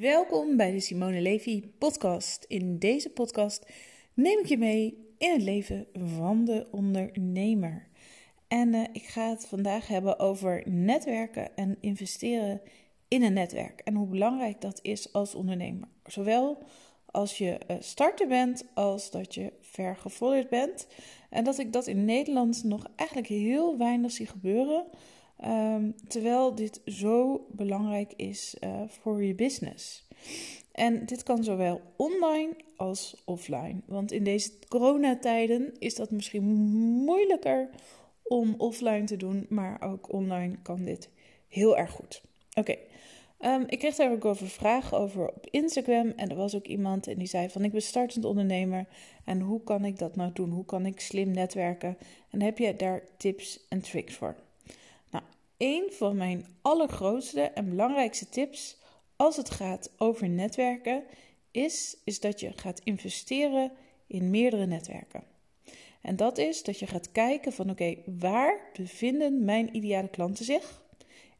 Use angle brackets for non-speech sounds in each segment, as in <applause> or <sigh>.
Welkom bij de Simone Levy podcast. In deze podcast neem ik je mee in het leven van de ondernemer. En uh, ik ga het vandaag hebben over netwerken en investeren in een netwerk. En hoe belangrijk dat is als ondernemer. Zowel als je uh, starter bent als dat je vergevorderd bent. En dat ik dat in Nederland nog eigenlijk heel weinig zie gebeuren. Um, terwijl dit zo belangrijk is uh, voor je business. En dit kan zowel online als offline. Want in deze coronatijden is dat misschien moeilijker om offline te doen, maar ook online kan dit heel erg goed. Oké, um, ik kreeg daar ook over vragen over op Instagram. En er was ook iemand en die zei van ik ben startend ondernemer. En hoe kan ik dat nou doen? Hoe kan ik slim netwerken? En heb je daar tips en tricks voor? Een van mijn allergrootste en belangrijkste tips als het gaat over netwerken is, is dat je gaat investeren in meerdere netwerken. En dat is dat je gaat kijken van oké, waar bevinden mijn ideale klanten zich?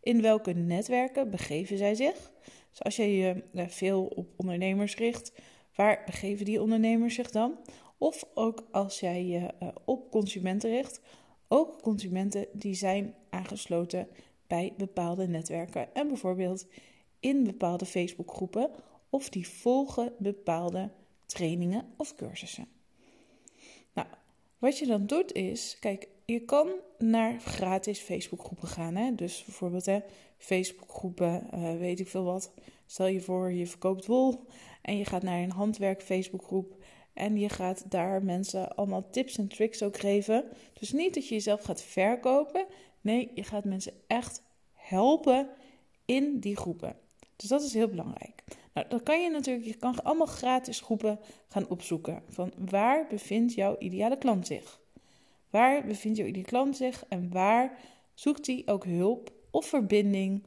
In welke netwerken begeven zij zich? Dus als je je eh, veel op ondernemers richt, waar begeven die ondernemers zich dan? Of ook als jij je eh, op consumenten richt, ook consumenten die zijn aangesloten bij bepaalde netwerken en bijvoorbeeld in bepaalde Facebookgroepen of die volgen bepaalde trainingen of cursussen. Nou, wat je dan doet is, kijk, je kan naar gratis Facebookgroepen gaan. Hè? Dus bijvoorbeeld hè, Facebookgroepen, uh, weet ik veel wat. Stel je voor, je verkoopt wol en je gaat naar een handwerk Facebookgroep en je gaat daar mensen allemaal tips en tricks ook geven. Dus niet dat je jezelf gaat verkopen. Nee, je gaat mensen echt helpen in die groepen. Dus dat is heel belangrijk. Nou, dan kan je natuurlijk, je kan allemaal gratis groepen gaan opzoeken. Van waar bevindt jouw ideale klant zich? Waar bevindt jouw ideale klant zich en waar zoekt hij ook hulp of verbinding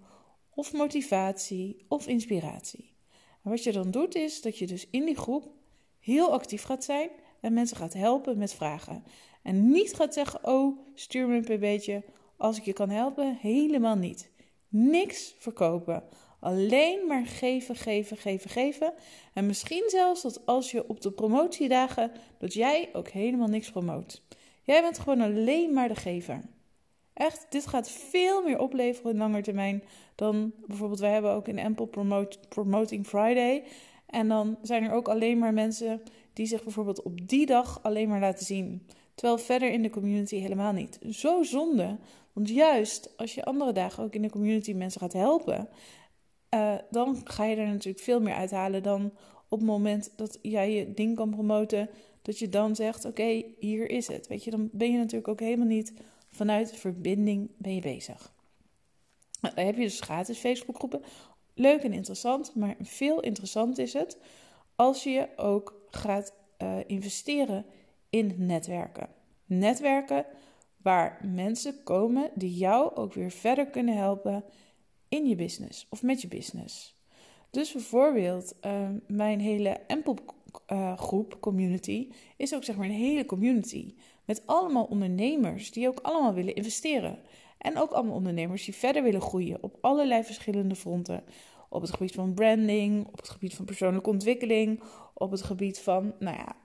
of motivatie of inspiratie? Wat je dan doet is dat je dus in die groep heel actief gaat zijn en mensen gaat helpen met vragen. En niet gaat zeggen: Oh, stuur me een beetje als ik je kan helpen. Helemaal niet. Niks verkopen. Alleen maar geven, geven, geven, geven. En misschien zelfs dat als je op de promotiedagen, dat jij ook helemaal niks promoot. Jij bent gewoon alleen maar de gever. Echt, dit gaat veel meer opleveren in lange termijn dan bijvoorbeeld wij hebben ook in Ample Promote, Promoting Friday. En dan zijn er ook alleen maar mensen die zich bijvoorbeeld op die dag alleen maar laten zien. Terwijl verder in de community helemaal niet. Zo zonde. Want juist als je andere dagen ook in de community mensen gaat helpen, uh, dan ga je er natuurlijk veel meer uithalen dan op het moment dat jij je ding kan promoten. Dat je dan zegt: Oké, hier is het. Weet je, dan ben je natuurlijk ook helemaal niet vanuit verbinding ben je bezig. Nou, dan heb je dus gratis Facebookgroepen. Leuk en interessant, maar veel interessant is het als je ook gaat uh, investeren in netwerken. Netwerken waar mensen komen die jou ook weer verder kunnen helpen in je business of met je business. Dus bijvoorbeeld uh, mijn hele Empel uh, groep, community, is ook zeg maar een hele community. Met allemaal ondernemers die ook allemaal willen investeren. En ook allemaal ondernemers die verder willen groeien op allerlei verschillende fronten. Op het gebied van branding, op het gebied van persoonlijke ontwikkeling, op het gebied van, nou ja,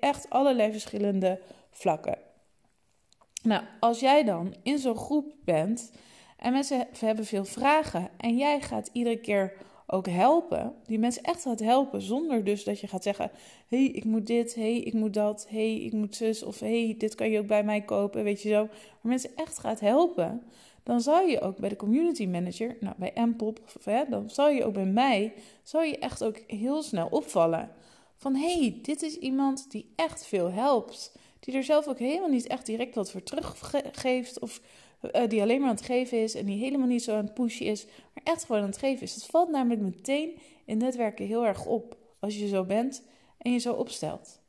echt allerlei verschillende vlakken. Nou, als jij dan in zo'n groep bent en mensen hebben veel vragen en jij gaat iedere keer ook helpen, die mensen echt gaat helpen, zonder dus dat je gaat zeggen: hey, ik moet dit, hey, ik moet dat, hey, ik moet zus, of hey, dit kan je ook bij mij kopen, weet je zo. Maar mensen echt gaat helpen, dan zou je ook bij de community manager, nou bij Mpop, hè, dan zal je ook bij mij, zou je echt ook heel snel opvallen. Van hey, dit is iemand die echt veel helpt. Die er zelf ook helemaal niet echt direct wat voor teruggeeft. Of uh, die alleen maar aan het geven is. En die helemaal niet zo aan het pushen is. Maar echt gewoon aan het geven is. Dat valt namelijk meteen in netwerken heel erg op. Als je zo bent en je zo opstelt.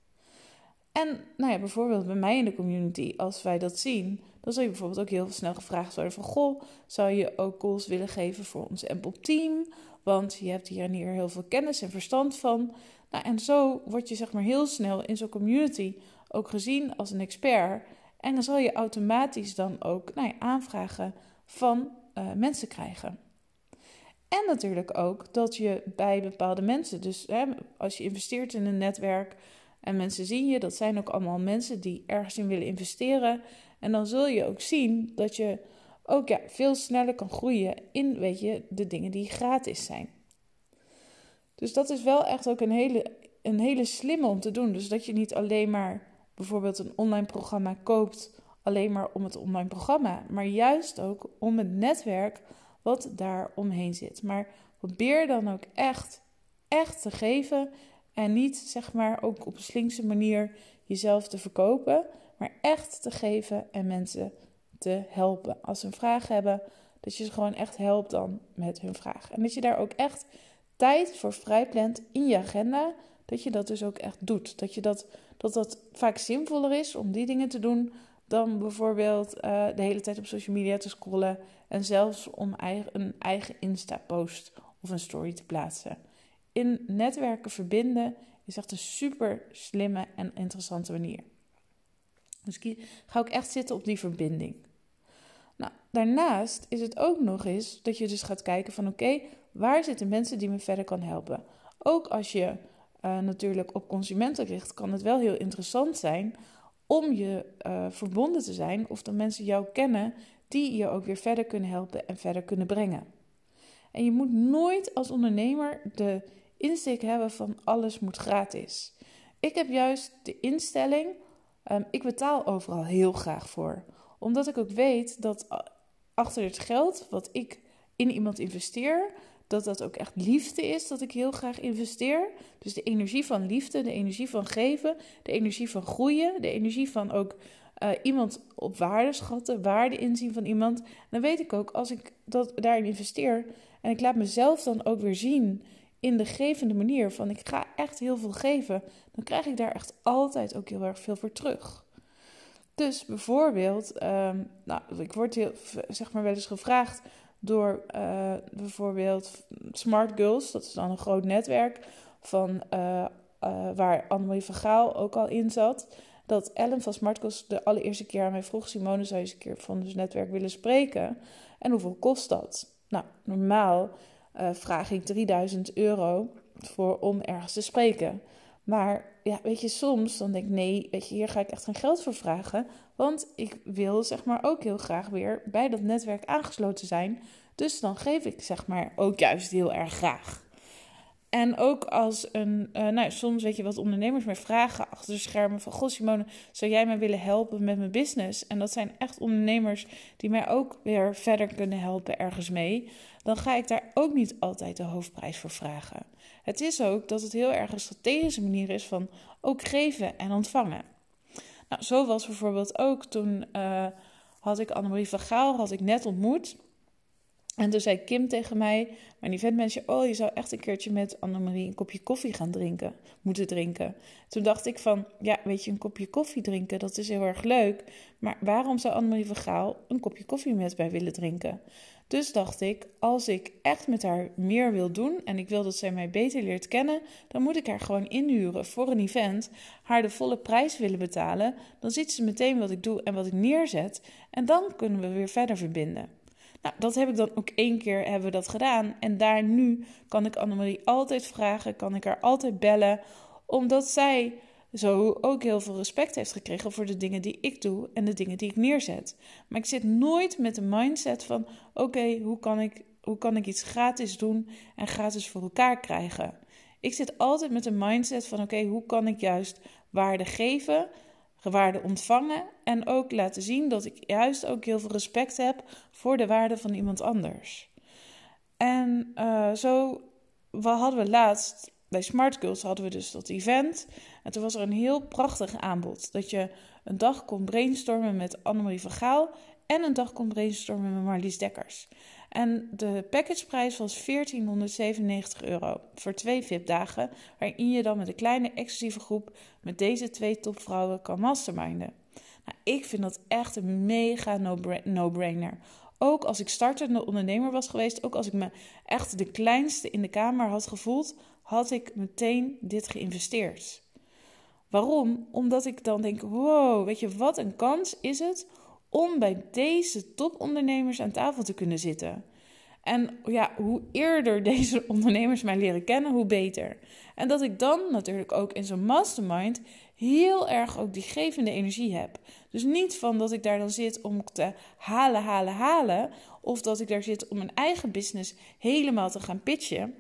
En nou ja, bijvoorbeeld bij mij in de community, als wij dat zien, dan zal je bijvoorbeeld ook heel snel gevraagd worden van... Goh, zou je ook calls willen geven voor ons Ample team? Want je hebt hier en hier heel veel kennis en verstand van. Nou, en zo word je zeg maar heel snel in zo'n community ook gezien als een expert. En dan zal je automatisch dan ook nou ja, aanvragen van uh, mensen krijgen. En natuurlijk ook dat je bij bepaalde mensen, dus hè, als je investeert in een netwerk en mensen zien je, dat zijn ook allemaal mensen die ergens in willen investeren. En dan zul je ook zien dat je ook ja, veel sneller kan groeien in weet je, de dingen die gratis zijn. Dus dat is wel echt ook een hele, een hele slimme om te doen. Dus dat je niet alleen maar bijvoorbeeld een online programma koopt, alleen maar om het online programma, maar juist ook om het netwerk wat daar omheen zit. Maar probeer dan ook echt, echt te geven en niet zeg maar ook op een slinkse manier jezelf te verkopen, maar echt te geven en mensen te helpen. Als ze een vraag hebben, dat je ze gewoon echt helpt dan met hun vraag. En dat je daar ook echt tijd voor vrijplant in je agenda, dat je dat dus ook echt doet. Dat, je dat, dat dat vaak zinvoller is om die dingen te doen dan bijvoorbeeld uh, de hele tijd op social media te scrollen en zelfs om eigen, een eigen Insta-post of een story te plaatsen. In netwerken verbinden is echt een super slimme en interessante manier. Dus ga ook echt zitten op die verbinding. Nou, daarnaast is het ook nog eens dat je dus gaat kijken van oké, waar zitten mensen die me verder kan helpen? Ook als je uh, natuurlijk op consumenten richt, kan het wel heel interessant zijn om je uh, verbonden te zijn of dat mensen jou kennen die je ook weer verder kunnen helpen en verder kunnen brengen. En je moet nooit als ondernemer de insteek hebben van alles moet gratis. Ik heb juist de instelling, um, ik betaal overal heel graag voor. Omdat ik ook weet dat achter het geld wat ik in iemand investeer, dat dat ook echt liefde is dat ik heel graag investeer. Dus de energie van liefde, de energie van geven, de energie van groeien, de energie van ook uh, iemand op waarde schatten, waarde inzien van iemand. Dan weet ik ook als ik dat daarin investeer en ik laat mezelf dan ook weer zien in de gevende manier van ik ga echt heel veel geven, dan krijg ik daar echt altijd ook heel erg veel voor terug. Dus bijvoorbeeld, um, nou, ik word heel, zeg maar wel eens gevraagd door uh, bijvoorbeeld Smart Girls, dat is dan een groot netwerk van uh, uh, waar Annemarie van Gaal ook al in zat. Dat Ellen van Smart Girls de allereerste keer aan mij vroeg: Simone, zou je eens een keer van het netwerk willen spreken? En hoeveel kost dat? Nou, normaal vraag ik 3000 euro voor om ergens te spreken. Maar ja, weet je, soms dan denk ik, nee, weet je, hier ga ik echt geen geld voor vragen. Want ik wil zeg maar ook heel graag weer bij dat netwerk aangesloten zijn. Dus dan geef ik zeg maar ook juist heel erg graag. En ook als een, uh, nou soms weet je wat ondernemers mij vragen achter de schermen van... Goh Simone, zou jij mij willen helpen met mijn business? En dat zijn echt ondernemers die mij ook weer verder kunnen helpen ergens mee. Dan ga ik daar ook niet altijd de hoofdprijs voor vragen. Het is ook dat het heel erg een strategische manier is van ook geven en ontvangen. Nou, zo was bijvoorbeeld ook toen uh, had ik Annemarie van Gaal had ik net ontmoet. En toen zei Kim tegen mij, mijn eventmanager, oh, je zou echt een keertje met Annemarie een kopje koffie gaan drinken, moeten drinken. Toen dacht ik van, ja, weet je, een kopje koffie drinken, dat is heel erg leuk. Maar waarom zou Annemarie van Gaal een kopje koffie met mij willen drinken? Dus dacht ik, als ik echt met haar meer wil doen en ik wil dat zij mij beter leert kennen, dan moet ik haar gewoon inhuren voor een event, haar de volle prijs willen betalen. Dan ziet ze meteen wat ik doe en wat ik neerzet en dan kunnen we weer verder verbinden. Nou, dat heb ik dan ook één keer hebben we dat gedaan. En daar nu kan ik Annemarie altijd vragen, kan ik haar altijd bellen, omdat zij zo ook heel veel respect heeft gekregen voor de dingen die ik doe en de dingen die ik neerzet. Maar ik zit nooit met de mindset van: oké, hoe kan ik hoe kan ik iets gratis doen en gratis voor elkaar krijgen? Ik zit altijd met de mindset van: oké, hoe kan ik juist waarde geven, waarde ontvangen en ook laten zien dat ik juist ook heel veel respect heb voor de waarde van iemand anders. En uh, zo we hadden we laatst bij Smart Girls hadden we dus dat event. En toen was er een heel prachtig aanbod. Dat je een dag kon brainstormen met Annemarie van Gaal. En een dag kon brainstormen met Marlies Dekkers. En de packageprijs was 1497 euro voor twee VIP-dagen, waarin je dan met een kleine exclusieve groep met deze twee topvrouwen kan masterminden. Nou, ik vind dat echt een mega no-brainer. Ook als ik startende ondernemer was geweest, ook als ik me echt de kleinste in de kamer had gevoeld, had ik meteen dit geïnvesteerd. Waarom? Omdat ik dan denk: wow, weet je wat een kans is het om bij deze topondernemers aan tafel te kunnen zitten. En ja, hoe eerder <laughs> deze ondernemers mij leren kennen, hoe beter. En dat ik dan natuurlijk ook in zo'n mastermind heel erg ook die gevende energie heb. Dus niet van dat ik daar dan zit om te halen, halen, halen. Of dat ik daar zit om mijn eigen business helemaal te gaan pitchen.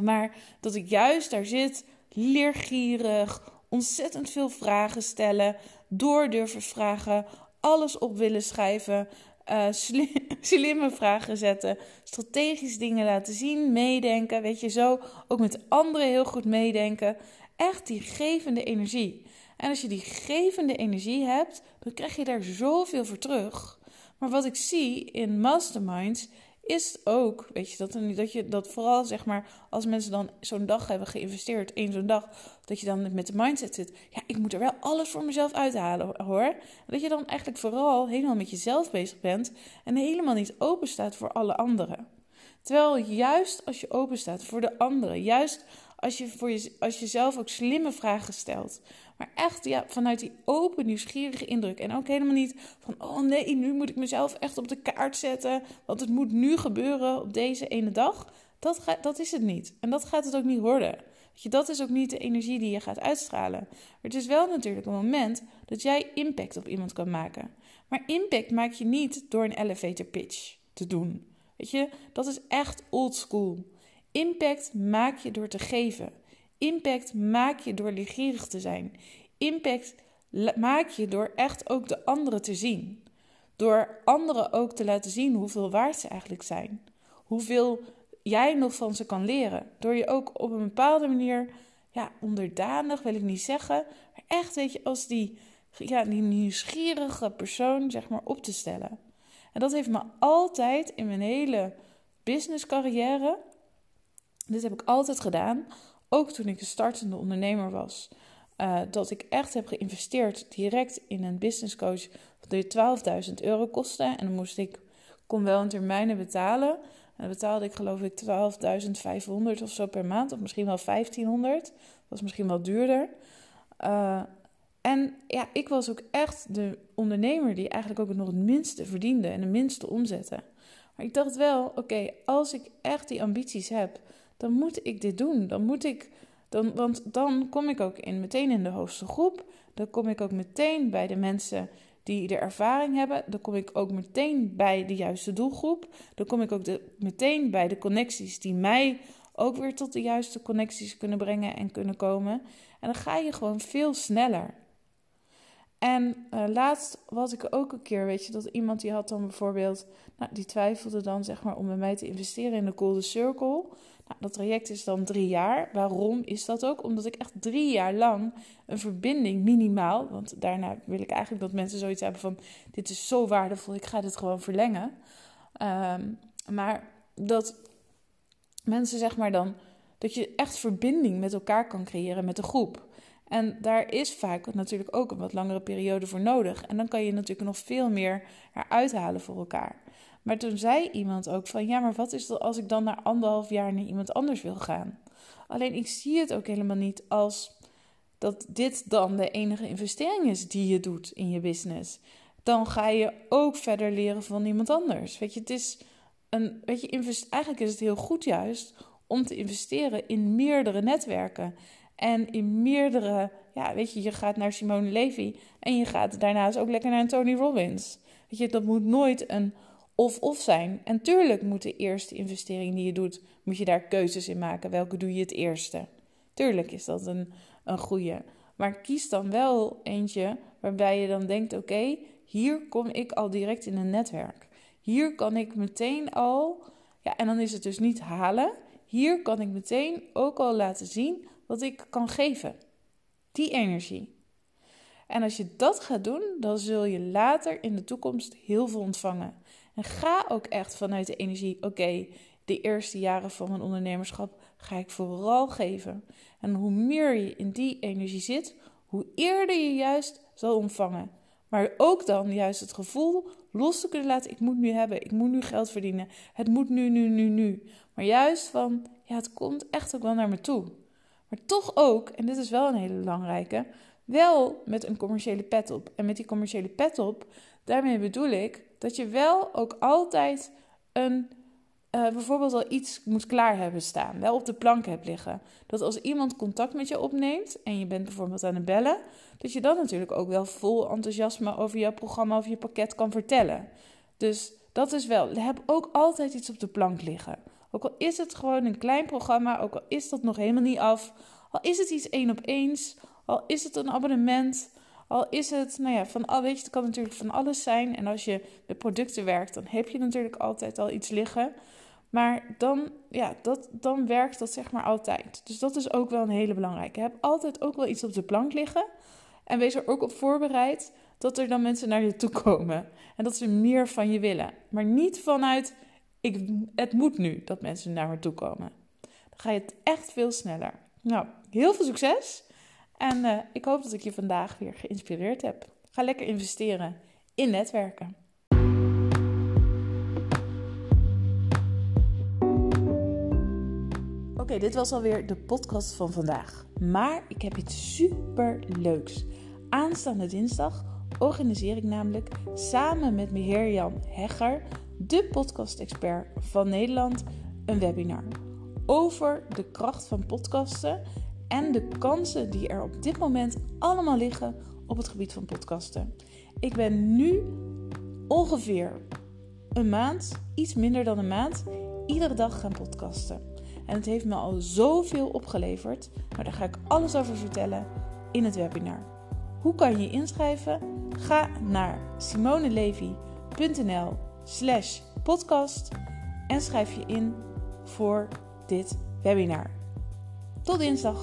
Maar dat ik juist daar zit, leergierig, ontzettend veel vragen stellen, door durven vragen, alles op willen schrijven, uh, <laughs> slimme vragen zetten, strategisch dingen laten zien, meedenken, weet je zo, ook met anderen heel goed meedenken. Echt die gevende energie. En als je die gevende energie hebt, dan krijg je daar zoveel voor terug. Maar wat ik zie in masterminds is ook, weet je, dat, dat je dat vooral zeg maar, als mensen dan zo'n dag hebben geïnvesteerd, één zo'n dag, dat je dan met de mindset zit, ja, ik moet er wel alles voor mezelf uithalen hoor. Dat je dan eigenlijk vooral helemaal met jezelf bezig bent en helemaal niet open staat voor alle anderen. Terwijl juist als je open staat voor de anderen, juist als je, voor je, als je zelf ook slimme vragen stelt, maar echt ja, vanuit die open, nieuwsgierige indruk. En ook helemaal niet van, oh nee, nu moet ik mezelf echt op de kaart zetten. Want het moet nu gebeuren op deze ene dag. Dat, gaat, dat is het niet. En dat gaat het ook niet worden. Weet je, dat is ook niet de energie die je gaat uitstralen. Maar het is wel natuurlijk een moment dat jij impact op iemand kan maken. Maar impact maak je niet door een elevator pitch te doen. Weet je, dat is echt old school. Impact maak je door te geven. Impact maak je door leergierig te zijn. Impact maak je door echt ook de anderen te zien. Door anderen ook te laten zien hoeveel waard ze eigenlijk zijn. Hoeveel jij nog van ze kan leren. Door je ook op een bepaalde manier, ja, onderdanig wil ik niet zeggen, maar echt, weet je, als die, ja, die nieuwsgierige persoon, zeg maar, op te stellen. En dat heeft me altijd in mijn hele business carrière, dit heb ik altijd gedaan, ook toen ik een startende ondernemer was, uh, dat ik echt heb geïnvesteerd direct in een business coach die 12.000 euro kostte. En dan moest ik, kon wel in termijnen betalen. En dan betaalde ik geloof ik 12.500 of zo per maand, of misschien wel 1500. Dat was misschien wel duurder. Uh, en ja, ik was ook echt de ondernemer die eigenlijk ook nog het minste verdiende en de minste omzette. Maar ik dacht wel, oké, als ik echt die ambities heb, dan moet ik dit doen. Dan moet ik, dan, want dan kom ik ook meteen in de hoogste groep. Dan kom ik ook meteen bij de mensen die de ervaring hebben. Dan kom ik ook meteen bij de juiste doelgroep. Dan kom ik ook meteen bij de connecties die mij ook weer tot de juiste connecties kunnen brengen en kunnen komen. En dan ga je gewoon veel sneller. En uh, laatst was ik ook een keer, weet je, dat iemand die had dan bijvoorbeeld, nou, die twijfelde dan zeg maar om bij mij te investeren in de Golden Circle. Nou, dat traject is dan drie jaar. Waarom is dat ook? Omdat ik echt drie jaar lang een verbinding minimaal, want daarna wil ik eigenlijk dat mensen zoiets hebben van, dit is zo waardevol, ik ga dit gewoon verlengen. Um, maar dat mensen zeg maar dan, dat je echt verbinding met elkaar kan creëren met de groep. En daar is vaak natuurlijk ook een wat langere periode voor nodig. En dan kan je natuurlijk nog veel meer eruit halen voor elkaar. Maar toen zei iemand ook van ja, maar wat is er als ik dan na anderhalf jaar naar iemand anders wil gaan? Alleen ik zie het ook helemaal niet als dat dit dan de enige investering is die je doet in je business. Dan ga je ook verder leren van iemand anders. Weet je, het is een, weet je, eigenlijk is het heel goed juist om te investeren in meerdere netwerken. En in meerdere, ja, weet je, je gaat naar Simone Levy en je gaat daarnaast ook lekker naar Tony Robbins. Weet je, dat moet nooit een of-of zijn. En tuurlijk moet de eerste investering die je doet, moet je daar keuzes in maken. Welke doe je het eerste? Tuurlijk is dat een, een goede. Maar kies dan wel eentje waarbij je dan denkt: oké, hier kom ik al direct in een netwerk. Hier kan ik meteen al, ja, en dan is het dus niet halen. Hier kan ik meteen ook al laten zien wat ik kan geven. Die energie. En als je dat gaat doen, dan zul je later in de toekomst heel veel ontvangen. En ga ook echt vanuit de energie: oké, de eerste jaren van mijn ondernemerschap ga ik vooral geven. En hoe meer je in die energie zit, hoe eerder je juist zal ontvangen. Maar ook dan juist het gevoel los te kunnen laten: ik moet nu hebben, ik moet nu geld verdienen, het moet nu, nu, nu, nu. Maar juist van: ja, het komt echt ook wel naar me toe. Maar toch ook, en dit is wel een hele belangrijke, wel met een commerciële pet op. En met die commerciële pet op, daarmee bedoel ik dat je wel ook altijd een uh, bijvoorbeeld al iets moet klaar hebben staan, wel op de plank hebt liggen. Dat als iemand contact met je opneemt en je bent bijvoorbeeld aan het bellen, dat je dan natuurlijk ook wel vol enthousiasme over jouw programma of je pakket kan vertellen. Dus dat is wel, heb ook altijd iets op de plank liggen. Ook al is het gewoon een klein programma, ook al is dat nog helemaal niet af, al is het iets één op eens, al is het een abonnement, al is het, nou ja, van al weet je, het kan natuurlijk van alles zijn. En als je met producten werkt, dan heb je natuurlijk altijd al iets liggen. Maar dan, ja, dat, dan werkt dat zeg maar altijd. Dus dat is ook wel een hele belangrijke. Heb altijd ook wel iets op de plank liggen. En wees er ook op voorbereid dat er dan mensen naar je toe komen. En dat ze meer van je willen. Maar niet vanuit, ik, het moet nu dat mensen naar me toe komen. Dan ga je het echt veel sneller. Nou, heel veel succes. En uh, ik hoop dat ik je vandaag weer geïnspireerd heb. Ga lekker investeren in netwerken. Oké, dit was alweer de podcast van vandaag. Maar ik heb iets super leuks. Aanstaande dinsdag organiseer ik namelijk samen met Jan Hegger, de podcast-expert van Nederland, een webinar over de kracht van podcasten en de kansen die er op dit moment allemaal liggen op het gebied van podcasten. Ik ben nu ongeveer een maand, iets minder dan een maand, iedere dag gaan podcasten. En het heeft me al zoveel opgeleverd, maar daar ga ik alles over vertellen in het webinar. Hoe kan je je inschrijven? Ga naar simonelevi.nl slash podcast en schrijf je in voor dit webinar. Tot dinsdag!